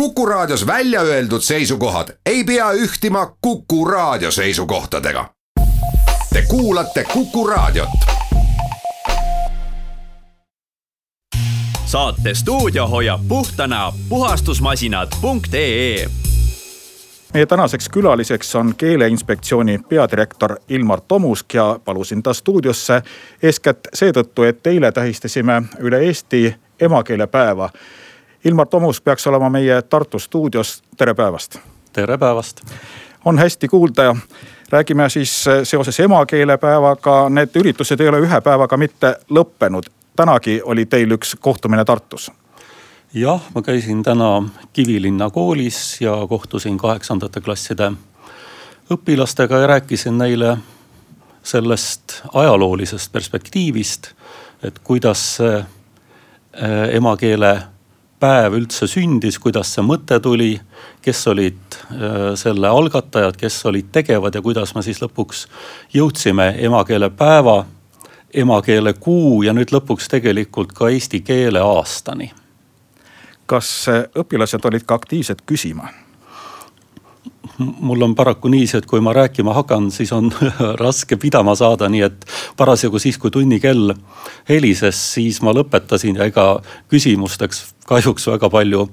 Kuku Raadios välja öeldud seisukohad ei pea ühtima Kuku Raadio seisukohtadega. Te kuulate Kuku Raadiot. saate stuudio hoiab puhtana puhastusmasinad.ee meie tänaseks külaliseks on keeleinspektsiooni peadirektor Ilmar Tomusk ja palusin ta stuudiosse eeskätt seetõttu, et eile tähistasime üle Eesti emakeelepäeva. Ilmar Tomusk peaks olema meie Tartu stuudios, tere päevast. tere päevast. on hästi kuulda ja räägime siis seoses emakeelepäevaga, need üritused ei ole ühe päevaga mitte lõppenud. tänagi oli teil üks kohtumine Tartus jah, ma käisin täna Kivilinna koolis ja kohtusin kaheksandate klasside õpilastega ja rääkisin neile sellest ajaloolisest perspektiivist, et kuidas see äh, emakeelepäev üldse sündis, kuidas see mõte tuli, kes olid äh, selle algatajad, kes olid tegevad ja kuidas me siis lõpuks jõudsime emakeelepäeva, emakeelekuu ja nüüd lõpuks tegelikult ka eesti keele aastani kas õpilased olid ka aktiivsed küsima? Mul on paraku niiviisi, et kui ma rääkima hakkan, siis on raske pidama saada, nii et parasjagu siis, kui tunnikell helises, siis ma lõpetasin ja ega küsimusteks kahjuks väga palju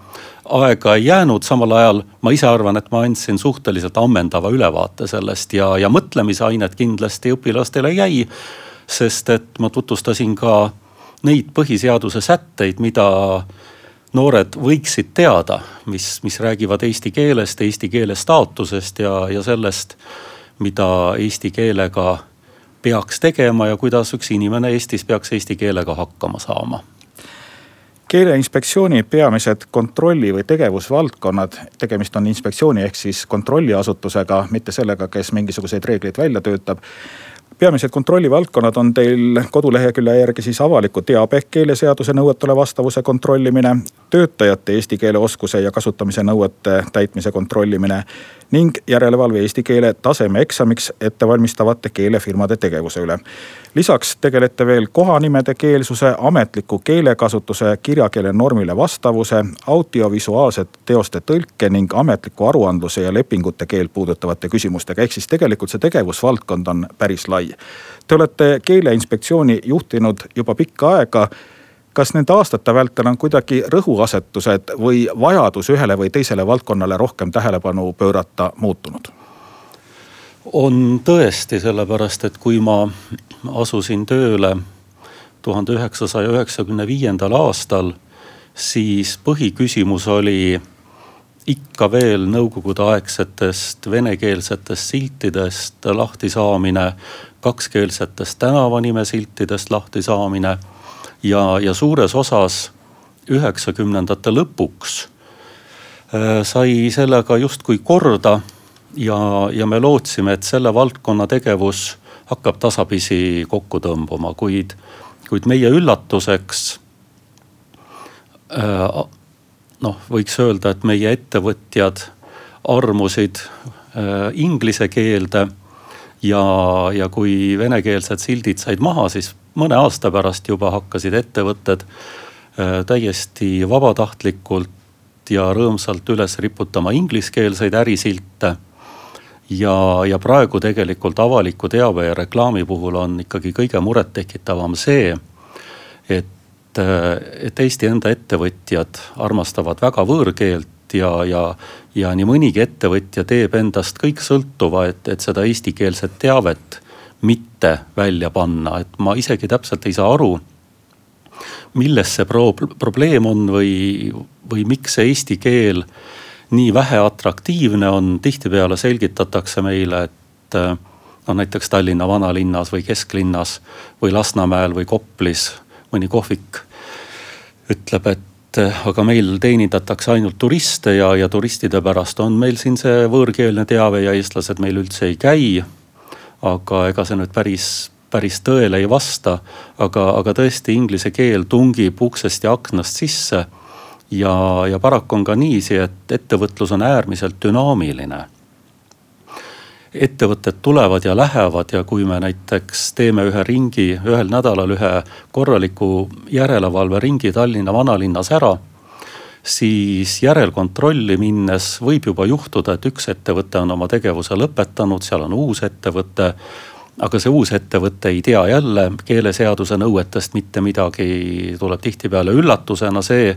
aega ei jäänud. samal ajal ma ise arvan, et ma andsin suhteliselt ammendava ülevaate sellest ja, ja mõtlemisainet kindlasti õpilastele jäi. sest et ma tutvustasin ka neid põhiseaduse sätteid, mida noored võiksid teada, mis, mis räägivad eesti keelest, eesti keele staatusest ja, ja sellest, mida eesti keelega peaks tegema ja kuidas üks inimene Eestis peaks eesti keelega hakkama saama. Keeleinspektsiooni peamised kontrolli või tegevusvaldkonnad, tegemist on inspektsiooni ehk siis kontrolliasutusega, mitte sellega, kes mingisuguseid reegleid välja töötab peamised kontrollivaldkonnad on teil kodulehekülje järgi siis avaliku teabe keeleseaduse nõuetele vastavuse kontrollimine, töötajate eesti keele oskuse ja kasutamise nõuete täitmise kontrollimine ning järelevalve eesti keele tasemeeksamiks ettevalmistavate keelefirmade tegevuse üle. lisaks tegelete veel kohanimede keelsuse, ametliku keelekasutuse kirjakeele normile vastavuse, audiovisuaalsete teoste tõlke ning ametliku aruandluse ja lepingute keelt puudutavate küsimustega. ehk siis tegelikult see tegevusvaldkond on päris lai. Te olete keeleinspektsiooni juhtinud juba pikka aega kas nende aastate vältel on kuidagi rõhuasetused või vajadus ühele või teisele valdkonnale rohkem tähelepanu pöörata muutunud? on tõesti, sellepärast et kui ma asusin tööle tuhande üheksasaja üheksakümne viiendal aastal, siis põhiküsimus oli ikka veel nõukogudeaegsetest venekeelsetest siltidest lahti saamine, kakskeelsetest tänavanimesiltidest lahti saamine ja, ja suures osas üheksakümnendate lõpuks äh, sai sellega justkui korda ja, ja me lootsime, et selle valdkonna tegevus hakkab tasapisi kokku tõmbuma, kuid, kuid meie üllatuseks äh, noh, võiks öelda, et meie ettevõtjad armusid äh, inglise keelde ja, ja kui venekeelsed sildid said maha, siis mõne aasta pärast juba hakkasid ettevõtted äh, täiesti vabatahtlikult ja rõõmsalt üles riputama ingliskeelseid ärisilte. ja, ja praegu tegelikult avaliku teabe ja reklaami puhul on ikkagi kõige murettekitavam see, et, äh, et Eesti enda ettevõtjad armastavad väga võõrkeelt ja, ja, ja nii mõnigi ettevõtja teeb endast kõik sõltuva, et, et seda eestikeelset teavet mitte välja panna, et ma isegi täpselt ei saa aru, milles see pro probleem on või, või miks see eesti keel nii vähe atraktiivne on. tihtipeale selgitatakse meile, et noh näiteks Tallinna vanalinnas või kesklinnas või Lasnamäel või Koplis mõni kohvik ütleb, et aga meil teenindatakse ainult turiste ja, ja turistide pärast on meil siin see võõrkeelne teave ja eestlased meil üldse ei käi aga ega see nüüd päris, päris tõele ei vasta. aga, aga tõesti inglise keel tungib uksest ja aknast sisse. ja, ja paraku on ka niiviisi, et ettevõtlus on äärmiselt dünaamiline ettevõtted tulevad ja lähevad ja kui me näiteks teeme ühe ringi, ühel nädalal ühe korraliku järelevalveringi Tallinna vanalinnas ära. siis järelkontrolli minnes võib juba juhtuda, et üks ettevõte on oma tegevuse lõpetanud, seal on uus ettevõte aga see uus ettevõte ei tea jälle keeleseaduse nõuetest mitte midagi, tuleb tihtipeale üllatusena see,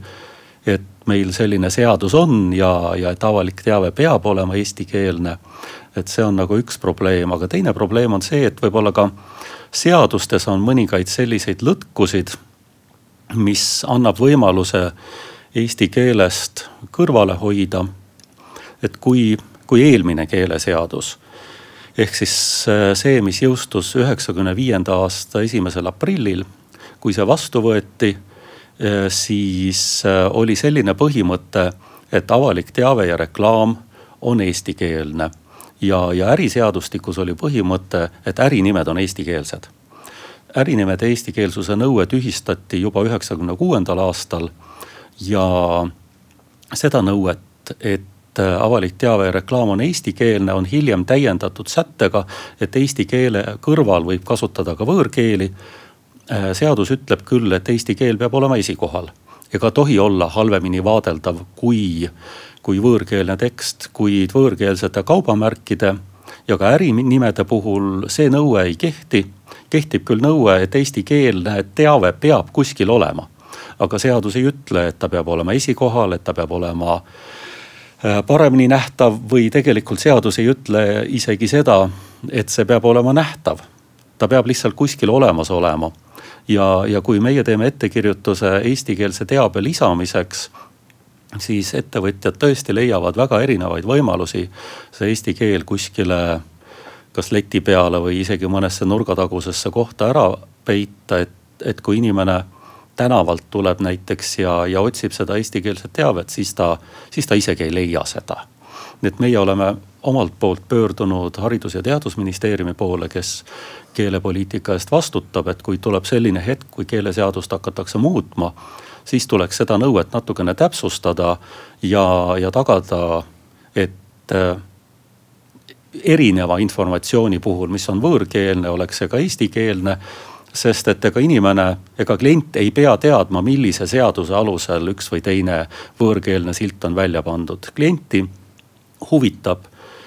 et meil selline seadus on ja, ja et avalik teave peab olema eestikeelne. Et see on nagu üks probleem, aga teine probleem on see, et võib-olla ka seadustes on mõningaid selliseid lõtkusid, mis annab võimaluse eesti keelest kõrvale hoida. et kui, kui eelmine keeleseadus ehk siis äh, see, mis jõustus üheksakümne viienda aasta esimesel aprillil, kui see vastu võeti, äh, siis äh, oli selline põhimõte, et avalik teave ja reklaam on eestikeelne. Ja, ja äriseadustikus oli põhimõte, et ärinimed on eestikeelsed. ärinimede eestikeelsuse nõue tühistati juba üheksakümne kuuendal aastal ja seda nõuet, et avalik teave ja reklaam on eestikeelne, on hiljem täiendatud sättega, et eesti keele kõrval võib kasutada ka võõrkeeli. Seadus ütleb küll, et eesti keel peab olema esikohal ega tohi olla halvemini vaadeldav kui, kui võõrkeelne tekst, kuid võõrkeelsete kaubamärkide ja ka ärinimede puhul see nõue ei kehti. kehtib küll nõue, et eestikeelne teave peab kuskil olema aga seadus ei ütle, et ta peab olema esikohal, et ta peab olema äh, paremini nähtav või tegelikult seadus ei ütle isegi seda, et see peab olema nähtav. ta peab lihtsalt kuskil olemas olema. ja, ja kui meie teeme ettekirjutuse eestikeelse teabe lisamiseks, siis ettevõtjad tõesti leiavad väga erinevaid võimalusi see eesti keel kuskile kas leti peale või isegi mõnesse nurgatagusesse kohta ära peita, et, et kui inimene tänavalt tuleb näiteks ja, ja otsib seda eestikeelset teavet, siis ta, siis ta isegi ei leia seda. nii et meie oleme omalt poolt pöördunud Haridus- ja Teadusministeeriumi poole, kes keelepoliitika eest vastutab, et kui tuleb selline hetk, kui keeleseadust hakatakse muutma, siis tuleks seda nõuet natukene täpsustada ja, ja tagada, et äh, erineva informatsiooni puhul, mis on võõrkeelne, oleks see ka eestikeelne sest et ega inimene ega klient ei pea teadma, millise seaduse alusel üks või teine võõrkeelne silt on välja pandud. klienti huvitab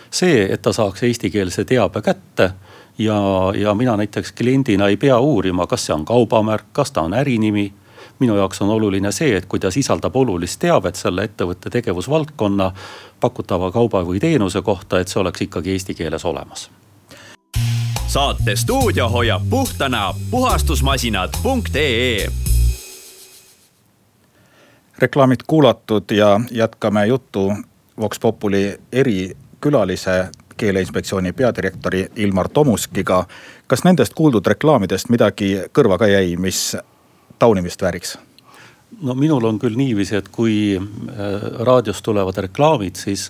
see, et ta saaks eestikeelse teabe kätte ja, ja mina näiteks kliendina ei pea uurima, kas see on kaubamärk, kas ta on ärinimi. Minu jaoks on oluline see, et kui ta sisaldab olulist teavet selle ettevõtte tegevusvaldkonna, pakutava kauba või teenuse kohta, et see oleks ikkagi eesti keeles olemas saate stuudio hoiab puhtana puhastusmasinad.ee. reklaamid kuulatud ja jätkame juttu Vox Populi erikülalise keeleinspektsiooni peadirektori Ilmar Tomuskiga. kas nendest kuuldud reklaamidest midagi kõrva ka jäi, mis taunimist vääriks? no minul on küll niiviisi, et kui äh, raadios tulevad reklaamid, siis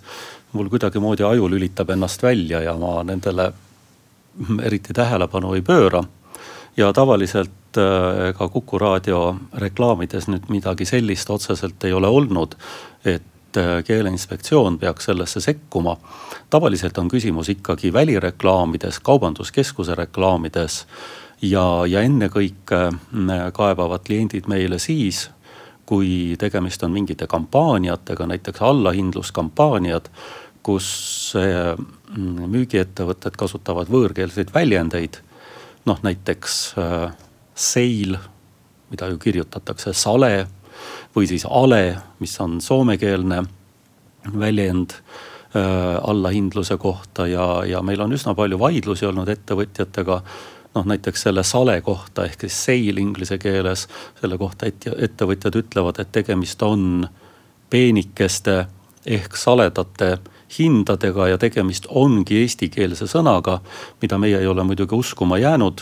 mul kuidagimoodi aju lülitab ennast välja ja ma nendele eriti tähelepanu ei pööra. ja tavaliselt ega äh, Kuku raadio reklaamides nüüd midagi sellist otseselt ei ole olnud, et äh, keeleinspektsioon peaks sellesse sekkuma. tavaliselt on küsimus ikkagi välireklaamides, kaubanduskeskuse reklaamides ja, ja ennekõike äh, kaebavad kliendid meile siis, kui tegemist on mingite kampaaniatega, näiteks allahindluskampaaniad, kus Mm, müügiettevõtted kasutavad võõrkeelseid väljendeid. noh näiteks äh, seil, mida ju kirjutatakse sale või siis ale, mis on soomekeelne väljend äh, allahindluse kohta ja, ja meil on üsna palju vaidlusi olnud ettevõtjatega noh, näiteks selle sale kohta ehk siis seil inglise keeles, selle kohta et, ettevõtjad ütlevad, et tegemist on peenikeste ehk saledate hindadega ja tegemist ongi eestikeelse sõnaga, mida meie ei ole muidugi uskuma jäänud.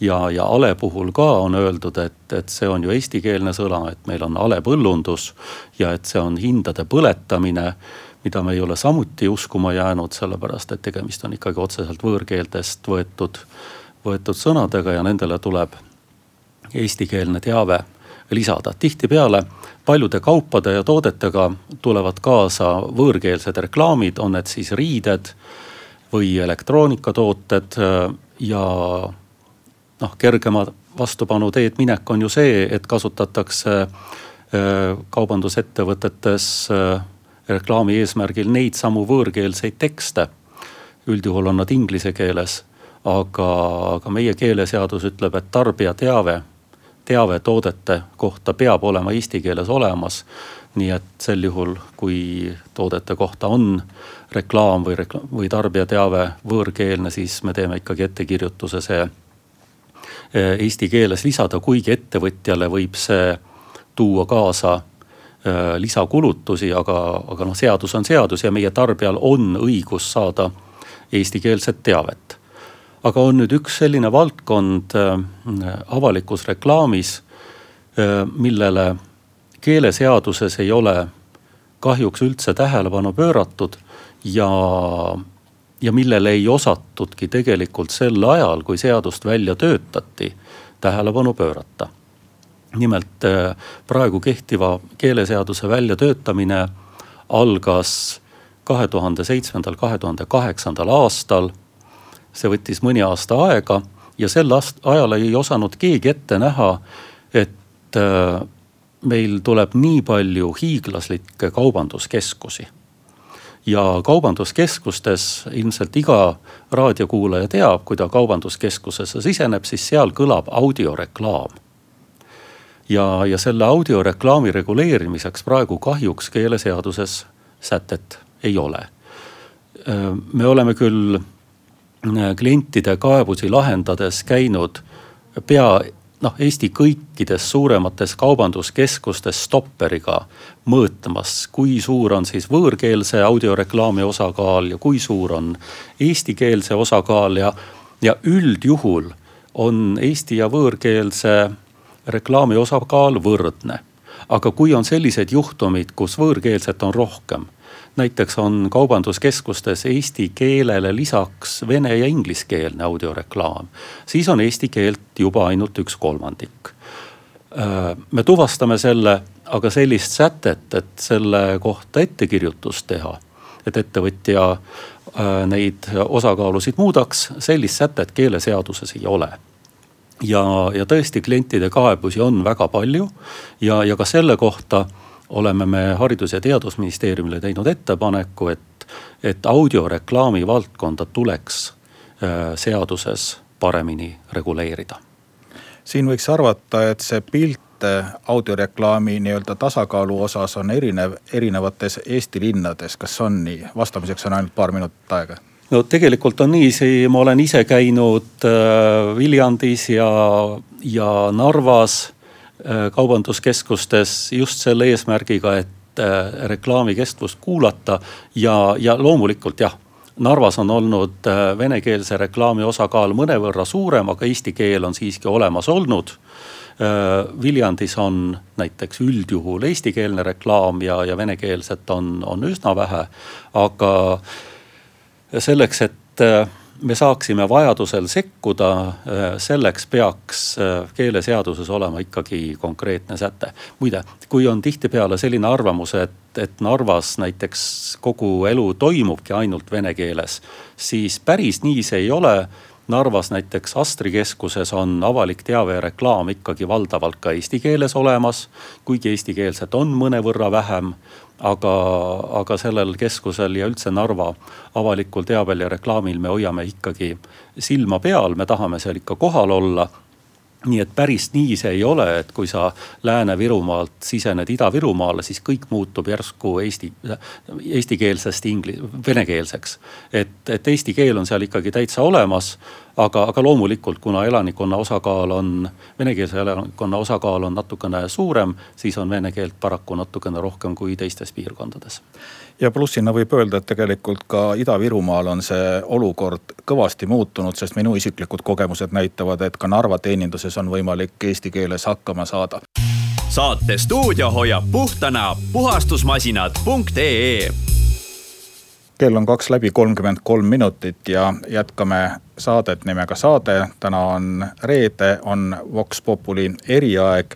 ja, ja ale puhul ka on öeldud, et, et see on ju eestikeelne sõna, et meil on alepõllundus ja et see on hindade põletamine mida me ei ole samuti uskuma jäänud, sellepärast et tegemist on ikkagi otseselt võõrkeeltest võetud, võetud sõnadega ja nendele tuleb eestikeelne teave lisada. tihtipeale paljude kaupade ja toodetega tulevad kaasa võõrkeelsed reklaamid, on need siis riided või elektroonikatooted ja noh, kergema vastupanu teed minek on ju see, et kasutatakse kaubandusettevõtetes reklaami eesmärgil neid samu võõrkeelseid tekste. üldjuhul on nad inglise keeles, aga, aga meie keeleseadus ütleb, et tarbija teave, toodete kohta peab olema eesti keeles olemas. nii et sel juhul, kui toodete kohta on reklaam või reklaam või tarbijateave võõrkeelne, siis me teeme ikkagi ettekirjutuse see eh, eesti keeles lisada, kuigi ettevõtjale võib see tuua kaasa Äh, lisakulutusi, aga, aga noh, seadus on seadus ja meie tarbijal on õigus saada eestikeelset teavet. Aga on nüüd üks selline valdkond äh, avalikus reklaamis, äh, millele keeleseaduses ei ole kahjuks üldse tähelepanu pööratud ja, ja millele ei osatudki tegelikult sel ajal, kui seadust välja töötati, tähelepanu pöörata nimelt äh, praegu kehtiva keeleseaduse väljatöötamine algas kahe tuhande seitsmendal, kahe tuhande kaheksandal aastal. See võttis mõni aasta aega ja sel ajal ei osanud keegi ette näha, et äh, meil tuleb nii palju hiiglaslikke kaubanduskeskusi. ja kaubanduskeskustes ilmselt iga raadiokuulaja teab, kui ta kaubanduskeskusesse siseneb, siis seal kõlab audioreklaam ja, ja selle audioreklaami reguleerimiseks praegu kahjuks keeleseaduses sätet ei ole. me oleme küll äh, klientide kaebusi lahendades käinud pea noh, Eesti kõikides suuremates kaubanduskeskustes stopperiga mõõtmas, kui suur on siis võõrkeelse audioreklaami osakaal ja kui suur on eestikeelse osakaal ja, ja üldjuhul on eesti ja võõrkeelse reklaami osakaal võrdne. aga kui on sellised juhtumid, kus võõrkeelset on rohkem, näiteks on kaubanduskeskustes eesti keelele lisaks vene ja ingliskeelne audioreklaam, siis on eesti keelt juba ainult üks kolmandik. Me tuvastame selle, aga sellist sätet, et selle kohta ettekirjutust teha, et ettevõtja neid osakaalusid muudaks, sellist sätet keeleseaduses ei ole ja, ja tõesti klientide kaebusi on väga palju ja, ja ka selle kohta oleme me Haridus- ja Teadusministeeriumile teinud ettepaneku, et, et audioreklaami valdkonda tuleks äh, seaduses paremini reguleerida. siin võiks arvata, et see pilt audioreklaami nii-öelda tasakaalu osas on erinev erinevates Eesti linnades, kas on nii? vastamiseks on ainult paar minutit aega no tegelikult on niiviisi, ma olen ise käinud äh, Viljandis ja, ja Narvas kaubanduskeskustes just selle eesmärgiga, et äh, reklaami kestvust kuulata ja, ja loomulikult jah Narvas on olnud venekeelse reklaami osakaal mõnevõrra suurem, aga eesti keel on siiski olemas olnud. Viljandis on näiteks üldjuhul eestikeelne reklaam ja, ja venekeelset on, on üsna vähe, aga selleks, et äh, me saaksime vajadusel sekkuda, äh, selleks peaks äh, keeleseaduses olema ikkagi konkreetne säte. muide, kui on tihtipeale selline arvamus, et, et Narvas näiteks kogu elu toimubki ainult vene keeles, siis päris nii see ei ole Narvas näiteks Astri keskuses on avalik teave ja reklaam ikkagi valdavalt ka eesti keeles olemas, kuigi eestikeelset on mõnevõrra vähem aga, aga sellel keskusel ja üldse Narva avalikul teabel ja reklaamil me hoiame ikkagi silma peal, me tahame seal ikka kohal olla nii et päris nii see ei ole, et kui sa Lääne-Virumaalt sisened Ida-Virumaale, siis kõik muutub järsku eesti, eestikeelsest ingli-, venekeelseks. et, et eesti keel on seal ikkagi täitsa olemas aga, aga loomulikult, kuna elanikkonna osakaal on, venekeelse elanikkonna osakaal on natukene suurem, siis on vene keelt paraku natukene rohkem kui teistes piirkondades. ja plussina võib öelda, et tegelikult ka Ida-Virumaal on see olukord kõvasti muutunud, sest minu isiklikud kogemused näitavad, et ka Narva teeninduses on võimalik eesti keeles hakkama saada. saate stuudio hoiab puhtana puhastusmasinad.ee kell on kaks läbi kolmkümmend kolm minutit ja jätkame saadet nimega Saade. täna on reede, on Vox Populi eriaeg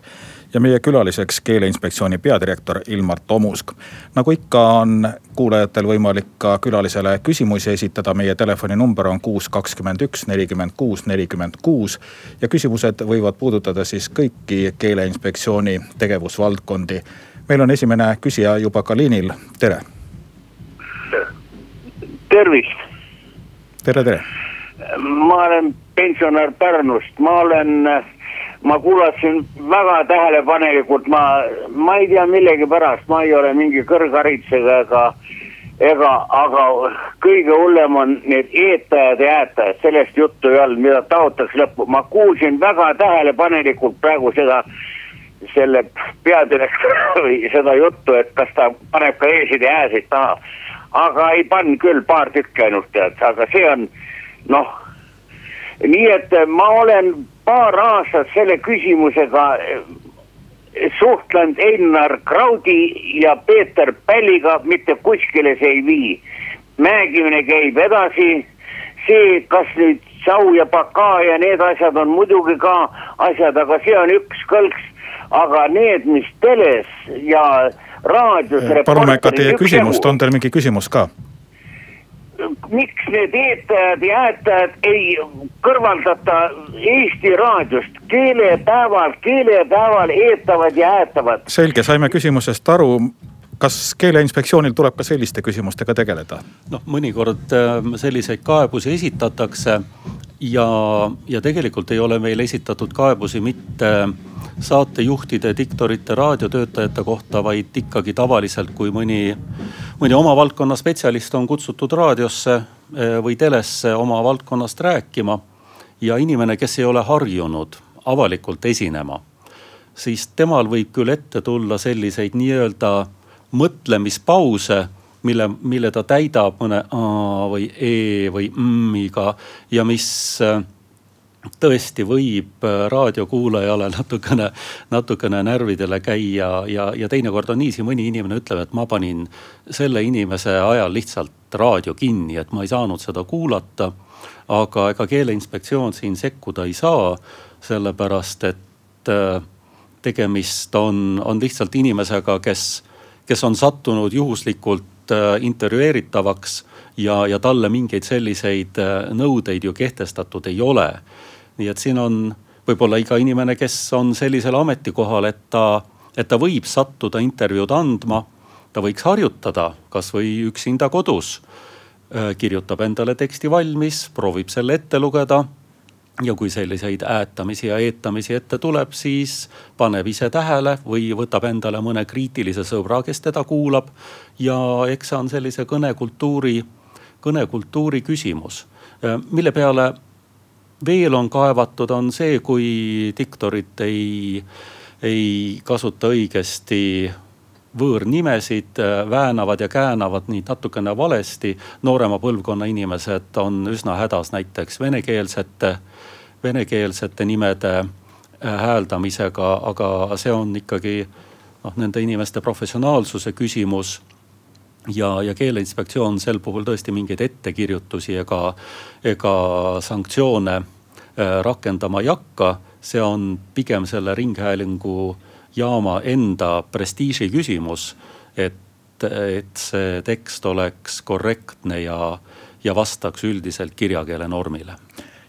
ja meie külaliseks Keeleinspektsiooni peadirektor Ilmar Tomusk. nagu ikka, on kuulajatel võimalik ka külalisele küsimusi esitada, meie telefoninumber on kuus, kakskümmend üks, nelikümmend kuus, nelikümmend kuus. ja küsimused võivad puudutada siis kõiki Keeleinspektsiooni tegevusvaldkondi. meil on esimene küsija juba ka liinil, tere. Tervist. tere, tere. ma olen pensionär Pärnust, ma olen ma kuulasin väga tähelepanelikult, ma, ma ei tea millegipärast, ma ei ole mingi kõrgharidusega ega, ega, aga kõige hullem on need eetajad ja äätajad, sellest juttu ei olnud, mida taotakse lõppu, ma kuulsin väga tähelepanelikult praegu seda selle peadirektori seda juttu, et kas ta paneb ka e-sid ja ääsid taha. Aga ei pannud küll, paar tükki ainult tead, aga see on noh, nii et ma olen paar aastat selle küsimusega eh, suhtlenud Einar Kraudi ja Peeter Pälliga, mitte kuskile see ei vii. mängimine käib edasi, see, kas nüüd Tšau ja Baka ja need asjad on muidugi ka asjad, aga see on üks kõlks, aga need, mis teles ja raadios. palume ka teie küsimust, on teil mingi küsimus ka? miks need eetajad ja äätajad ei kõrvaldata Eesti raadiost keelepäeval, keelepäeval eetavad ja äätavad. selge, saime küsimusest aru kas keeleinspektsioonil tuleb ka selliste küsimustega tegeleda? noh, mõnikord ähm, selliseid kaebusi esitatakse ja, ja tegelikult ei ole meile esitatud kaebusi mitte saatejuhtide, diktorite, raadiotöötajate kohta, vaid ikkagi tavaliselt, kui mõni, mõni oma valdkonna spetsialist on kutsutud raadiosse eh, või telesse oma valdkonnast rääkima. ja inimene, kes ei ole harjunud avalikult esinema, siis temal võib küll ette tulla selliseid nii-öelda mõtlemispause mille, mille ta täidab mõne A või E või M-iga ja mis äh, tõesti võib äh, raadiokuulajale natukene, natukene närvidele käia ja, ja teinekord on niiviisi, mõni inimene ütleb, et ma panin selle inimese ajal lihtsalt raadio kinni, et ma ei saanud seda kuulata. aga ega keeleinspektsioon siin sekkuda ei saa, sellepärast et äh, tegemist on, on lihtsalt inimesega, kes, kes on sattunud juhuslikult intervjueeritavaks ja, ja talle mingeid selliseid nõudeid ju kehtestatud ei ole nii et siin on võib-olla iga inimene, kes on sellisel ametikohal, et ta, et ta võib sattuda intervjuud andma. ta võiks harjutada kasvõi üksinda kodus. Äh, kirjutab endale teksti valmis, proovib selle ette lugeda ja kui selliseid äätamisi ja eetamisi ette tuleb, siis paneb ise tähele või võtab endale mõne kriitilise sõbra, kes teda kuulab. ja eks see on sellise kõnekultuuri, kõnekultuuri küsimus, äh, mille peale veel on kaevatud, on see, kui diktorid ei, ei kasuta õigesti võõrnimesid, väänavad ja käänavad nii natukene valesti. noorema põlvkonna inimesed on üsna hädas näiteks venekeelsete, venekeelsete nimede äh, hääldamisega, aga see on ikkagi noh, nende inimeste professionaalsuse küsimus ja, ja keeleinspektsioon sel puhul tõesti mingeid ettekirjutusi ega, ega sanktsioone äh, rakendama ei hakka. see on pigem selle ringhäälingu jaama enda prestiiži küsimus, et, et see tekst oleks korrektne ja, ja vastaks üldiselt kirjakeele normile.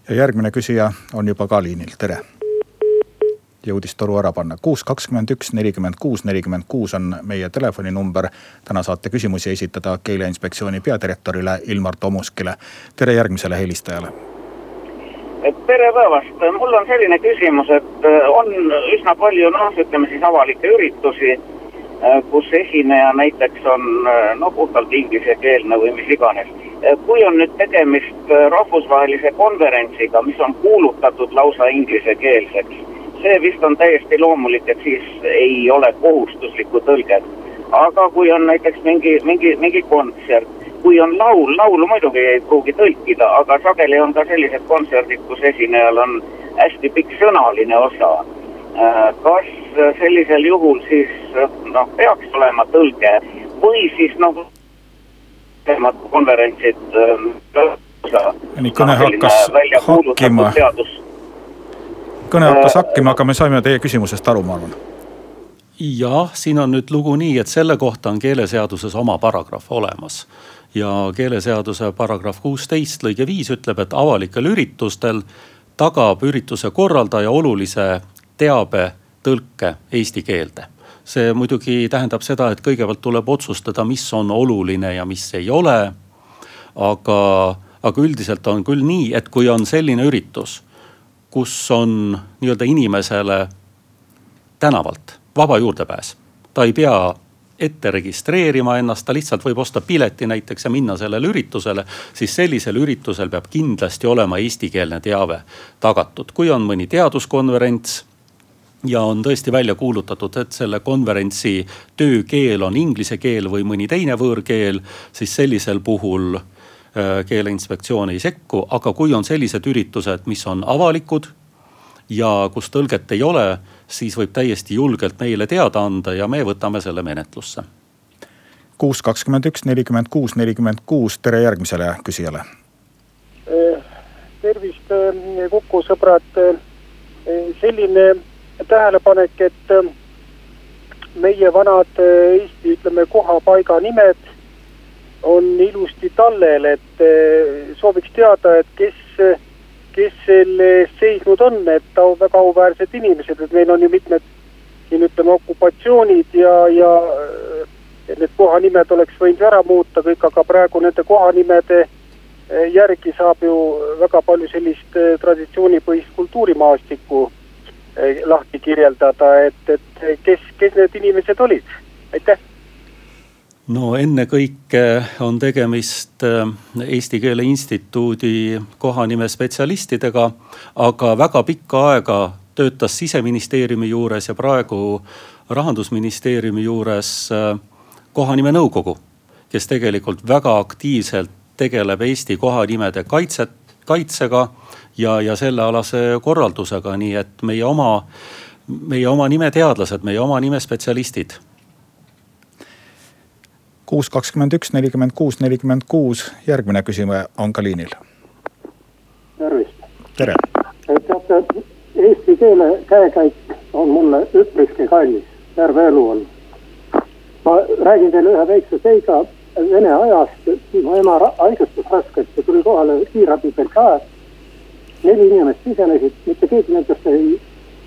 ja järgmine küsija on juba ka liinil, tere jõudis toru ära panna. kuus, kakskümmend üks, nelikümmend kuus, nelikümmend kuus on meie telefoninumber. täna saate küsimusi esitada keeleinspektsiooni peadirektorile Ilmar Tomuskile. tere järgmisele helistajale. tere päevast, mul on selline küsimus, et äh, on üsna palju noh, ütleme siis avalikke üritusi, äh, kus esineja näiteks on äh, no puhtalt inglisekeelne või mis iganes. kui on nüüd tegemist rahvusvahelise konverentsiga, mis on kuulutatud lausa inglisekeelseks see vist on täiesti loomulik, et siis ei ole kohustuslikku tõlget. aga kui on näiteks mingi, mingi, mingi kontsert, kui on laul, laulu muidugi ei pruugi tõlkida, aga sageli on ka sellised kontserdid, kus esinejal on hästi pikk sõnaline osa. Äh, kas sellisel juhul siis noh, peaks olema tõlge või siis noh, konverentsid. Äh, nii kõne hakkas hakkima seadus kõne hakkas hakkima, aga me saime teie küsimusest aru, ma arvan. jah, siin on nüüd lugu nii, et selle kohta on keeleseaduses oma paragrahv olemas. ja keeleseaduse paragrahv kuusteist lõige viis ütleb, et avalikel üritustel tagab ürituse korraldaja olulise teabe tõlke eesti keelde see muidugi tähendab seda, et kõigepealt tuleb otsustada, mis on oluline ja mis ei ole. aga, aga üldiselt on küll nii, et kui on selline üritus, kus on nii-öelda inimesele tänavalt vaba juurdepääs, ta ei pea ette registreerima ennast, ta lihtsalt võib osta pileti näiteks ja minna sellele üritusele. siis sellisel üritusel peab kindlasti olema eestikeelne teave tagatud, kui on mõni teaduskonverents ja on tõesti välja kuulutatud, et selle konverentsi töökeel on inglise keel või mõni teine võõrkeel, siis sellisel puhul äh, keeleinspektsioon ei sekku, aga kui on sellised üritused, mis on avalikud ja kus tõlget ei ole, siis võib täiesti julgelt meile teada anda ja me võtame selle menetlusse. kuus, kakskümmend üks, nelikümmend kuus, nelikümmend kuus, tere järgmisele küsijale. Äh, tervist, äh, Kuku sõbrad. selline tähelepanek, et meie vanad äh, Eesti, ütleme, kohapaiga nimed on ilusti tallel, et äh, sooviks teada, et kes, kes selle eest seisnud on, et au, väga auväärsed inimesed, et meil on ju mitmed siin ütleme okupatsioonid ja, ja need kohanimed oleks võinud ära muuta kõik, aga praegu nende kohanimede järgi saab ju väga palju sellist traditsioonipõhist kultuurimaastikku Eh, lahti kirjeldada, et, et kes, kes need inimesed olid, aitäh no ennekõike on tegemist eh, Eesti Keele Instituudi kohanimespetsialistidega, aga väga pikka aega töötas siseministeeriumi juures ja praegu rahandusministeeriumi juures eh, kohanimenõukogu, kes tegelikult väga aktiivselt tegeleb Eesti kohanimede kaitset, kaitsega ja, ja sellealase korraldusega, nii et meie oma, meie oma nimeteadlased, meie oma nimespetsialistid. Kuus, kakskümmend üks, nelikümmend kuus, nelikümmend kuus, järgmine küsija on ka liinil. tervist. tere. teate, eesti keele käekäik on mulle üpriski kallis, terve elu on. ma räägin teile ühe väikse seiga Vene ajast, mu ema haigestus raskelt ja tuli kohale kiirabi brigaad neli inimest sisenesid, mitte keegi nendest ei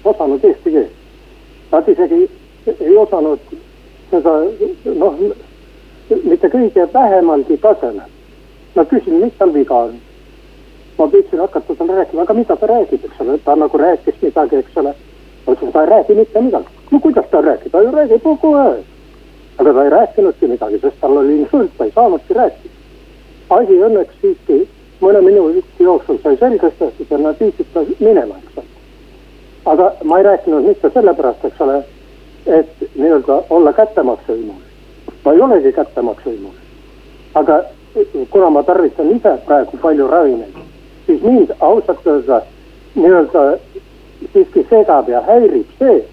osanud eesti keelt. Nad isegi ei osanud seda noh, mitte kõige vähemalgi tasemel. ma küsin, mis tal viga on. ma püüdsin hakata talle rääkima, aga mida ta räägib, eks ole, ta nagu rääkis midagi, eks ole. ma ütlesin, ta ei räägi mitte midagi. no kuidas ta räägib, ta ju räägib kogu aeg. aga ta ei rääkinudki midagi, sest tal oli insult, ta ei saanudki rääkida. asi õnneks siiski mõne minuti jooksul sai selgeks tehtud ja nad viisid ta minema, eks ole. aga ma ei rääkinud mitte sellepärast, eks ole, et nii-öelda olla kättemaksuhimuline. Ma ei olegi kättemaksuhimuline. aga kuna ma tarvitan ise praegu palju ravimeid, siis mind ausalt öelda nii-öelda siiski segab ja häirib see,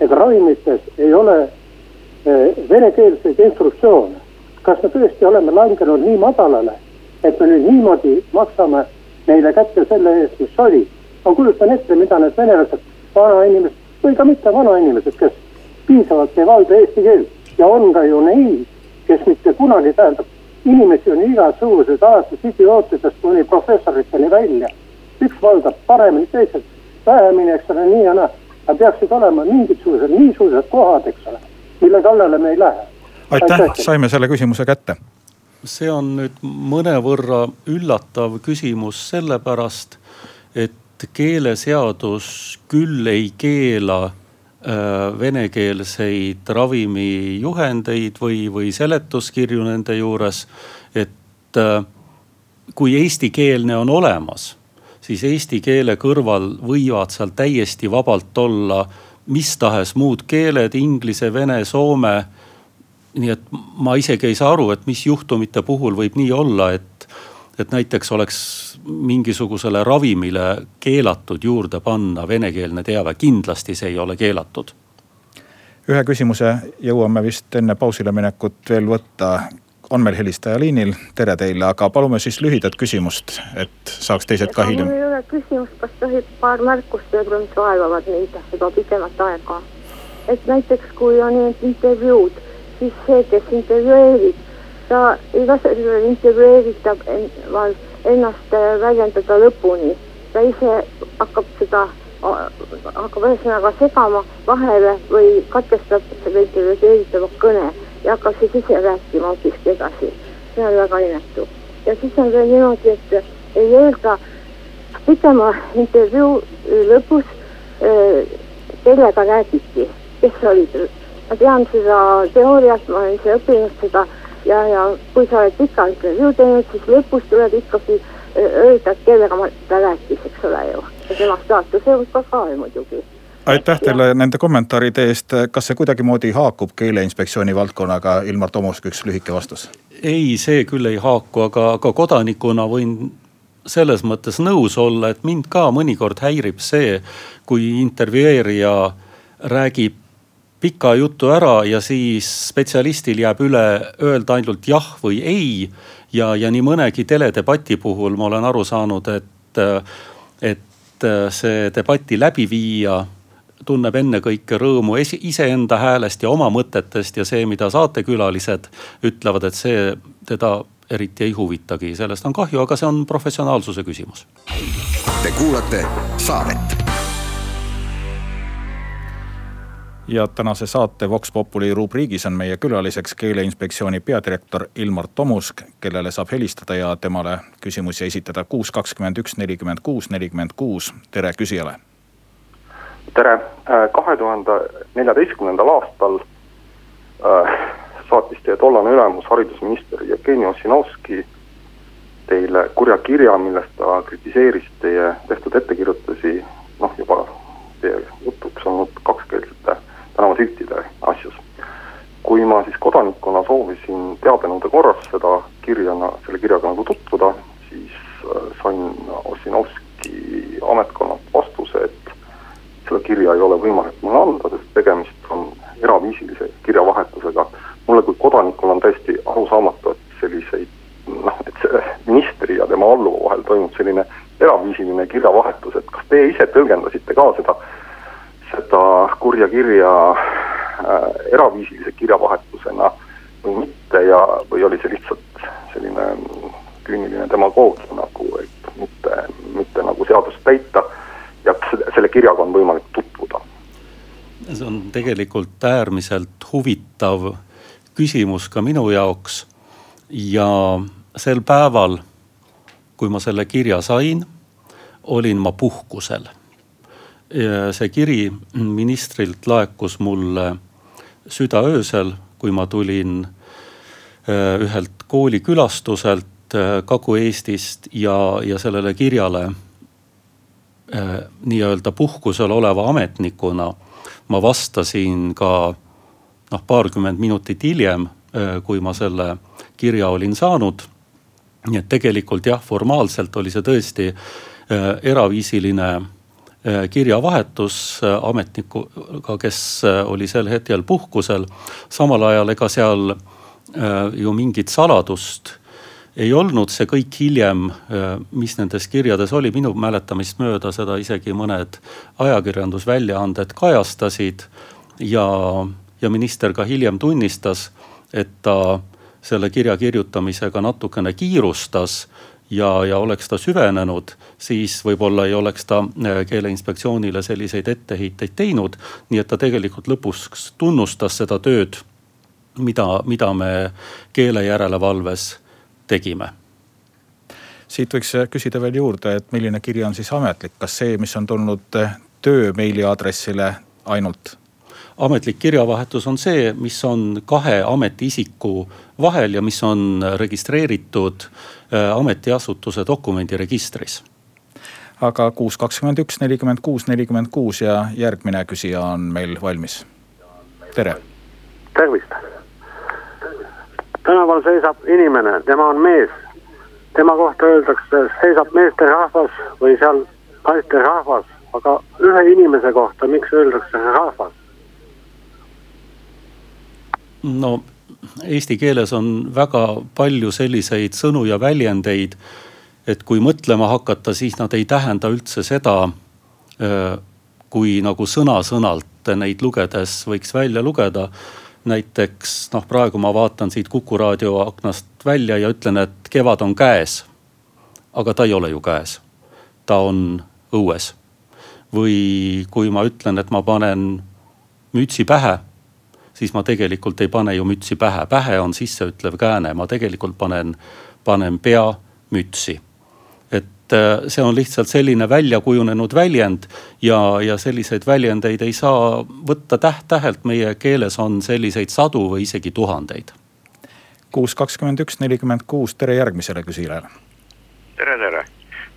et ravimites ei ole eh, venekeelseid instruktsioone. kas me tõesti oleme langenud nii madalale et me nüüd niimoodi maksame neile kätte selle eest, mis oli. ma kujutan ette, mida need venelased, vanainimesed või ka mitte vanainimesed, kes piisavalt ei valda eesti keelt ja on ka ju neid, kes mitte kunagi, tähendab, inimesi on igasuguseid alates idiootidest kuni professoriteni välja. üks valdab paremini, teised vähemini, eks ole, nii ja naa. aga peaksid olema mingisugused niisugused kohad, eks ole, mille kallale me ei lähe. aitäh, saime selle küsimuse kätte see on nüüd mõnevõrra üllatav küsimus sellepärast, et keeleseadus küll ei keela venekeelseid ravimijuhendeid või, või seletuskirju nende juures. et äh, kui eestikeelne on olemas, siis eesti keele kõrval võivad seal täiesti vabalt olla mis tahes muud keeled, inglise, vene, soome nii et ma isegi ei saa aru, et mis juhtumite puhul võib nii olla, et, et näiteks oleks mingisugusele ravimile keelatud juurde panna venekeelne teave, kindlasti see ei ole keelatud. ühe küsimuse jõuame vist enne pausile minekut veel võtta. on meil helistaja liinil, tere teile, aga palume siis lühidat küsimust, et saaks teised ka hiljem. mul ei ole küsimust, kas tohib paar märkust öelda, mis vaevavad mind juba pikemat aega et näiteks kui on need intervjuud, siis see, kes intervjueerib, ta lase sellel intervjueeritaval ennast väljendada lõpuni. ta ise hakkab seda, hakkab ühesõnaga segama vahele või katkestab selle intervjueeritava kõne ja hakkab siis ise rääkima hoopiski edasi. see on väga inetu. ja siis on veel niimoodi, et ei öelda pikema intervjuu lõpus, kellega räägiti, kes olid. ma tean seda teooriat, ma olen ise õppinud seda ja, ja kui sa oled pika intervjuu teinud, siis lõpus tuleb ikkagi öelda, kellega ta rääkis, eks ole ju. ja tema staatuse hulka ka muidugi aitäh teile nende kommentaaride eest, kas see kuidagimoodi haakub keeleinspektsiooni valdkonnaga, Ilmar Tomusk, üks lühike vastus? ei, see küll ei haaku, aga, aga kodanikuna võin selles mõttes nõus olla, et mind ka mõnikord häirib see, kui intervjueerija räägib pika jutu ära ja siis spetsialistil jääb üle öelda ainult jah või ei. ja, ja nii mõnegi teledebati puhul ma olen aru saanud, et, et see debati läbiviija tunneb ennekõike rõõmu iseenda häälest ja oma mõtetest ja see, mida saatekülalised ütlevad, et see teda eriti ei huvitagi, sellest on kahju, aga see on professionaalsuse küsimus. Te kuulate saadet ja tänase saate Vox Populi rubriigis on meie külaliseks keeleinspektsiooni peadirektor Ilmar Tomusk, kellele saab helistada ja temale küsimusi esitada kuus, kakskümmend üks, nelikümmend kuus, nelikümmend kuus. tere küsijale! Tere, äh, kahe tuhande neljateistkümnendal aastal äh, saatis teie tollane ülemus, haridusminister Jevgeni Ossinovski teile kurja kirja, milles ta kritiseeris teie tehtud ettekirjutusi, noh juba teie jutuks olnud kakskeelsete tänavasiltide asjus. kui ma siis kodanikuna soovisin teabenõude korras seda kirja, selle kirjaga nagu tutvuda, siis äh, sain Ossinovski ametkonnalt vastuse, et seda kirja ei ole võimalik mulle anda, sest tegemist on eraviisilise kirjavahetusega. mulle kui kodanikul on täiesti arusaamatu, et selliseid noh, et see ministri ja tema alluva vahel toimub selline eraviisiline kirjavahetus, et kas teie ise tõlgendasite ka seda kurja kirja äh, eraviisilise kirjavahetusena või mitte ja, või oli see lihtsalt selline küüniline demagoogia nagu, et mitte, mitte nagu seadust täita ja selle kirjaga on võimalik tutvuda. see on tegelikult äärmiselt huvitav küsimus ka minu jaoks. ja sel päeval, kui ma selle kirja sain, olin ma puhkusel. See kiri ministrilt laekus mulle südaöösel, kui ma tulin äh, ühelt koolikülastuselt äh, Kagu-Eestist ja, ja sellele kirjale Äh, nii-öelda puhkusel oleva ametnikuna ma vastasin ka noh, paarkümmend minutit hiljem, kui ma selle kirja olin saanud. nii et tegelikult jah, formaalselt oli see tõesti eraviisiline kirjavahetus ametnikuga, kes oli sel hetkel puhkusel. samal ajal ega seal ju mingit saladust ei olnud see kõik hiljem, mis nendes kirjades oli, minu mäletamist mööda seda isegi mõned ajakirjandusväljaanded kajastasid. ja, ja minister ka hiljem tunnistas, et ta selle kirja kirjutamisega natukene kiirustas ja, ja oleks ta süvenenud, siis võib-olla ei oleks ta äh, keeleinspektsioonile selliseid etteheiteid teinud. nii et ta tegelikult lõpuks tunnustas seda tööd, mida, mida me keele järelevalves tegime siit võiks küsida veel juurde, et milline kiri on siis ametlik, kas see, mis on tulnud töö meiliaadressile ainult? Ametlik kirjavahetus on see, mis on kahe ametiisiku vahel ja mis on registreeritud äh, ametiasutuse dokumendiregistris. aga kuus, kakskümmend üks, nelikümmend kuus, nelikümmend kuus ja järgmine küsija on meil valmis. tere. tervist tänaval seisab inimene, tema on mees. tema kohta öeldakse, seisab meesterahvas või seal naisterahvas, aga ühe inimese kohta, miks öeldakse rahvas? No eesti keeles on väga palju selliseid sõnu ja väljendeid, et kui mõtlema hakata, siis nad ei tähenda üldse seda, kui nagu sõna-sõnalt neid lugedes võiks välja lugeda. näiteks noh, praegu ma vaatan siit Kuku raadio aknast välja ja ütlen, et kevad on käes. aga ta ei ole ju käes, ta on õues. või kui ma ütlen, et ma panen mütsi pähe siis ma tegelikult ei pane ju mütsi pähe, pähe on sisseütlev kääne, ma tegelikult panen, panen pea mütsi. et äh, see on lihtsalt selline välja kujunenud väljend ja, ja selliseid väljendeid ei saa võtta täht-tähelt, meie keeles on selliseid sadu või isegi tuhandeid. kuus kakskümmend üks, nelikümmend kuus, tere järgmisele küsijale. tere, tere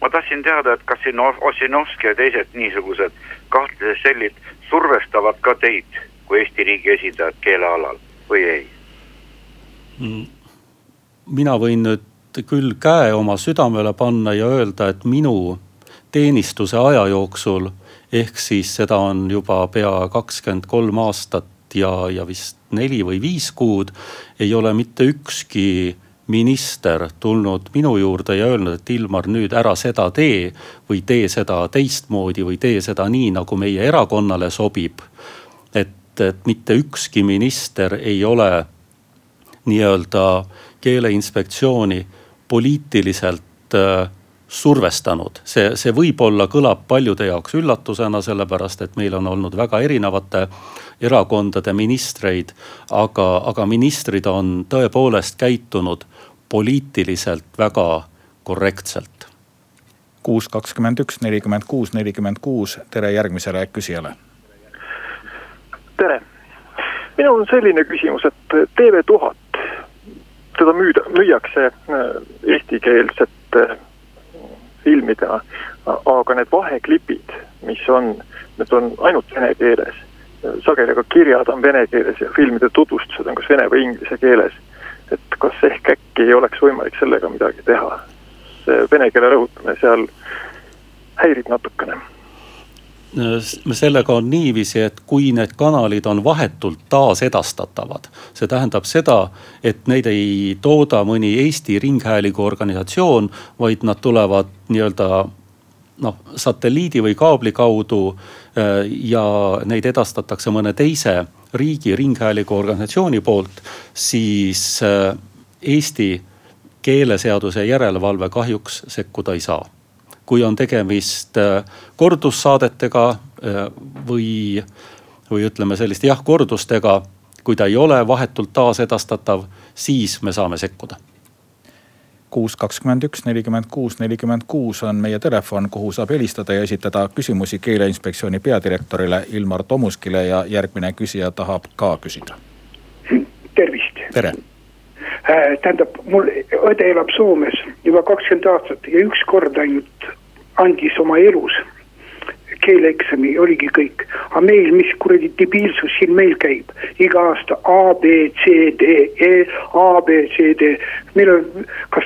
ma tahtsin teada, et kas siin Ossinovski ja teised niisugused kahtlased sellid survestavad ka teid kui Eesti riigi esindajad keelealal või ei? Mm. mina võin nüüd küll käe oma südamele panna ja öelda, et minu teenistuse aja jooksul ehk siis seda on juba pea kakskümmend kolm aastat ja, ja vist neli või viis kuud ei ole mitte ükski minister tulnud minu juurde ja öelnud, et Ilmar, nüüd ära seda tee või tee seda teistmoodi või tee seda nii, nagu meie erakonnale sobib. Et mitte ükski minister ei ole nii-öelda keeleinspektsiooni poliitiliselt äh, survestanud. see, see võib-olla kõlab paljude jaoks üllatusena, sellepärast et meil on olnud väga erinevate erakondade ministreid. aga, aga ministrid on tõepoolest käitunud poliitiliselt väga korrektselt. kuus, kakskümmend üks, nelikümmend kuus, nelikümmend kuus, tere järgmisele küsijale tere. minul on selline küsimus, et TV1000, teda müüda, müüakse äh, eestikeelsete äh, filmidena. aga need vaheklipid, mis on, need on ainult vene keeles. sageli ka kirjad on vene keeles ja filmide tutvustused on kas vene või inglise keeles. et kas ehk äkki ei oleks võimalik sellega midagi teha? see vene keele rõhutamine seal häirib natukene sellega on niiviisi, et kui need kanalid on vahetult taasedastatavad, see tähendab seda, et neid ei tooda mõni Eesti Ringhäälingu organisatsioon, vaid nad tulevad nii-öelda noh, satelliidi või kaabli kaudu äh, ja neid edastatakse mõne teise riigi ringhäälingu organisatsiooni poolt, siis äh, Eesti keeleseaduse järelevalve kahjuks sekkuda ei saa kui on tegemist äh, kordussaadetega äh, või, või ütleme selliste jah kordustega. kui ta ei ole vahetult taasedastatav, siis me saame sekkuda kuus, kakskümmend üks, nelikümmend kuus, nelikümmend kuus on meie telefon, kuhu saab helistada ja esitada küsimusi keeleinspektsiooni peadirektorile Ilmar Tomuskile ja järgmine küsija tahab ka küsida. tervist. tere tähendab, mul õde elab Soomes juba kakskümmend aastat ja üks kord ainult andis oma elus keeleeksami, oligi kõik. aga meil, mis kuradi debiilsus siin meil käib, iga aasta A, B, C, D, E, A, B, C, D. meil on, kas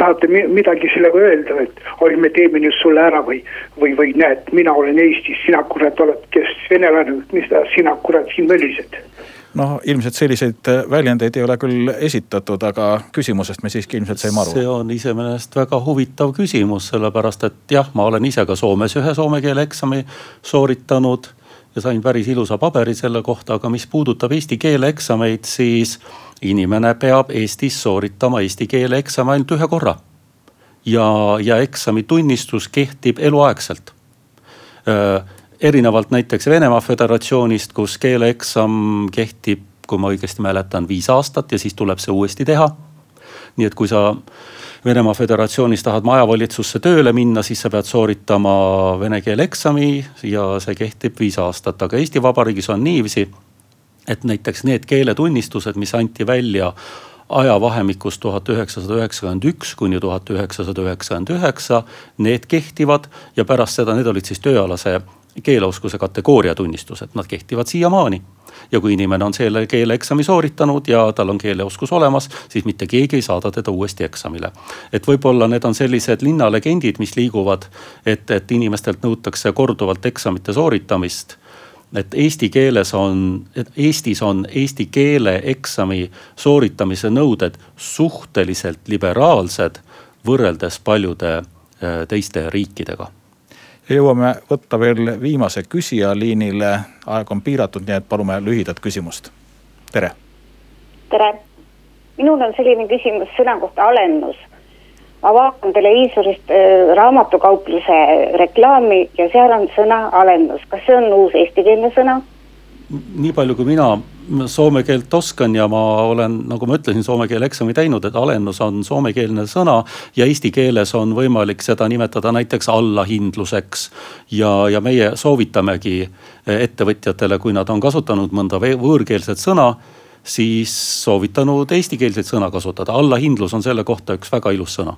tahate midagi sellega öelda, et oi, me teeme nüüd sulle ära või, või, või näed, mina olen Eestis, sina kurat oled, kes venelane, mis ta, sina kurat siin mölised noh, ilmselt selliseid äh, väljendeid ei ole küll esitatud, aga küsimusest me siiski ilmselt saime aru. see on iseenesest väga huvitav küsimus, sellepärast et jah, ma olen ise ka Soomes ühe soome keele eksami sooritanud ja sain päris ilusa paberi selle kohta, aga mis puudutab eesti keele eksameid, siis inimene peab Eestis sooritama eesti keele eksami ainult ühe korra. ja, ja eksami tunnistus kehtib eluaegselt äh, erinevalt näiteks Venemaa Föderatsioonist, kus keeleeksam kehtib, kui ma õigesti mäletan, viis aastat ja siis tuleb see uuesti teha. nii et kui sa Venemaa Föderatsioonis tahad majavalitsusse tööle minna, siis sa pead sooritama vene keele eksami ja see kehtib viis aastat, aga Eesti Vabariigis on niiviisi. et näiteks need keeletunnistused, mis anti välja ajavahemikus tuhat üheksasada üheksakümmend üks kuni tuhat üheksasada üheksakümmend üheksa, need kehtivad ja pärast seda, need olid siis tööalase keeleoskuse kategooria tunnistused, nad kehtivad siiamaani. ja kui inimene on selle keeleeksami sooritanud ja tal on keeleoskus olemas, siis mitte keegi ei saada teda uuesti eksamile. et võib-olla need on sellised linnalegendid, mis liiguvad, et, et inimestelt nõutakse korduvalt eksamite sooritamist et eesti keeles on, Eestis on eesti keele eksami sooritamise nõuded suhteliselt liberaalsed võrreldes paljude äh, teiste riikidega jõuame võtta veel viimase küsija liinile, aeg on piiratud, nii et palume lühidat küsimust. tere. tere, minul on selline küsimus sõna kohta alennus ma vaatan televiisorist äh, raamatukaupluse reklaami ja seal on sõna alendus, kas see on uus eestikeelne sõna? nii palju, kui mina soome keelt oskan ja ma olen, nagu ma ütlesin, soome keele eksami teinud, et alennus on soomekeelne sõna. ja eesti keeles on võimalik seda nimetada näiteks allahindluseks. ja, ja meie soovitamegi ettevõtjatele, kui nad on kasutanud mõnda võõrkeelset sõna siis soovitanud eestikeelset sõna kasutada, allahindlus on selle kohta üks väga ilus sõna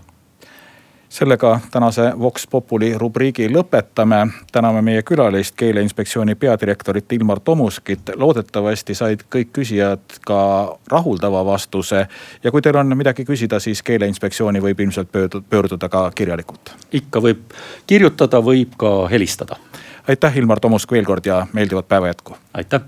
sellega tänase Vox Populi rubriigi lõpetame. täname meie külalist, keeleinspektsiooni peadirektorit Ilmar Tomuskit. loodetavasti said kõik küsijad ka rahuldava vastuse. ja kui teil on midagi küsida, siis keeleinspektsiooni võib ilmselt pöörduda ka kirjalikult. ikka võib kirjutada, võib ka helistada. aitäh, Ilmar Tomusk veel kord ja meeldivat päeva jätku. aitäh.